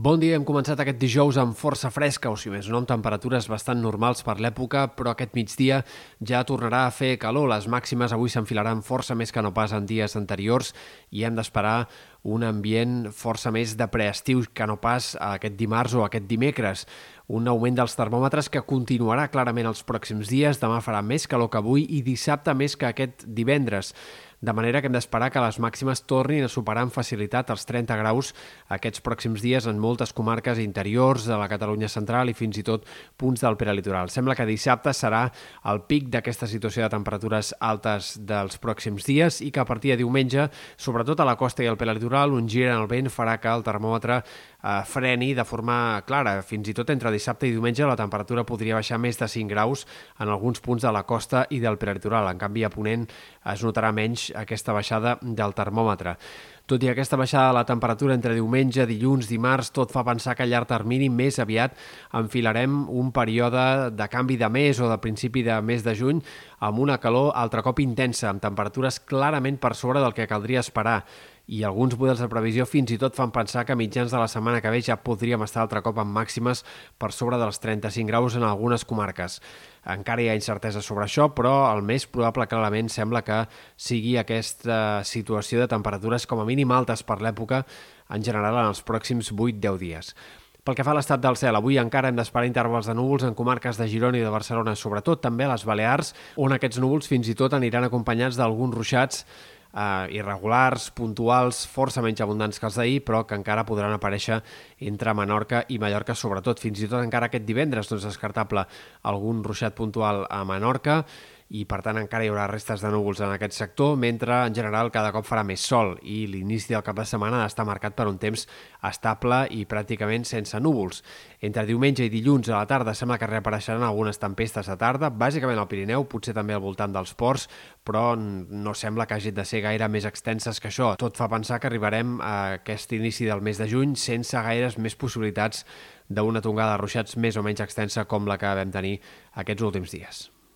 Bon dia, hem començat aquest dijous amb força fresca, o si més no, amb temperatures bastant normals per l'època, però aquest migdia ja tornarà a fer calor. Les màximes avui s'enfilaran força més que no pas en dies anteriors i hem d'esperar un ambient força més de preestiu que no pas aquest dimarts o aquest dimecres. Un augment dels termòmetres que continuarà clarament els pròxims dies. Demà farà més calor que avui i dissabte més que aquest divendres de manera que hem d'esperar que les màximes tornin a superar amb facilitat els 30 graus aquests pròxims dies en moltes comarques interiors de la Catalunya central i fins i tot punts del peralitoral. Sembla que dissabte serà el pic d'aquesta situació de temperatures altes dels pròxims dies i que a partir de diumenge, sobretot a la costa i al peralitoral, un gir en el vent farà que el termòmetre eh, freni de forma clara. Fins i tot entre dissabte i diumenge la temperatura podria baixar més de 5 graus en alguns punts de la costa i del peralitoral. En canvi, a Ponent es notarà menys aquesta baixada del termòmetre. Tot i aquesta baixada de la temperatura entre diumenge, dilluns, dimarts, tot fa pensar que a llarg termini més aviat enfilarem un període de canvi de mes o de principi de mes de juny amb una calor altre cop intensa, amb temperatures clarament per sobre del que caldria esperar i alguns models de previsió fins i tot fan pensar que a mitjans de la setmana que ve ja podríem estar altre cop amb màximes per sobre dels 35 graus en algunes comarques. Encara hi ha incertesa sobre això, però el més probable clarament sembla que sigui aquesta situació de temperatures com a mínim altes per l'època en general en els pròxims 8-10 dies. Pel que fa a l'estat del cel, avui encara hem d'esperar intervals de núvols en comarques de Girona i de Barcelona, sobretot també a les Balears, on aquests núvols fins i tot aniran acompanyats d'alguns ruixats eh, irregulars, puntuals, força menys abundants que els d'ahir, però que encara podran aparèixer entre Menorca i Mallorca, sobretot. Fins i tot encara aquest divendres no és descartable algun ruixat puntual a Menorca i per tant encara hi haurà restes de núvols en aquest sector, mentre en general cada cop farà més sol i l'inici del cap de setmana està marcat per un temps estable i pràcticament sense núvols. Entre diumenge i dilluns a la tarda sembla que reapareixeran algunes tempestes de tarda, bàsicament al Pirineu, potser també al voltant dels ports, però no sembla que hagin de ser gaire més extenses que això. Tot fa pensar que arribarem a aquest inici del mes de juny sense gaires més possibilitats d'una tongada de ruixats més o menys extensa com la que vam tenir aquests últims dies.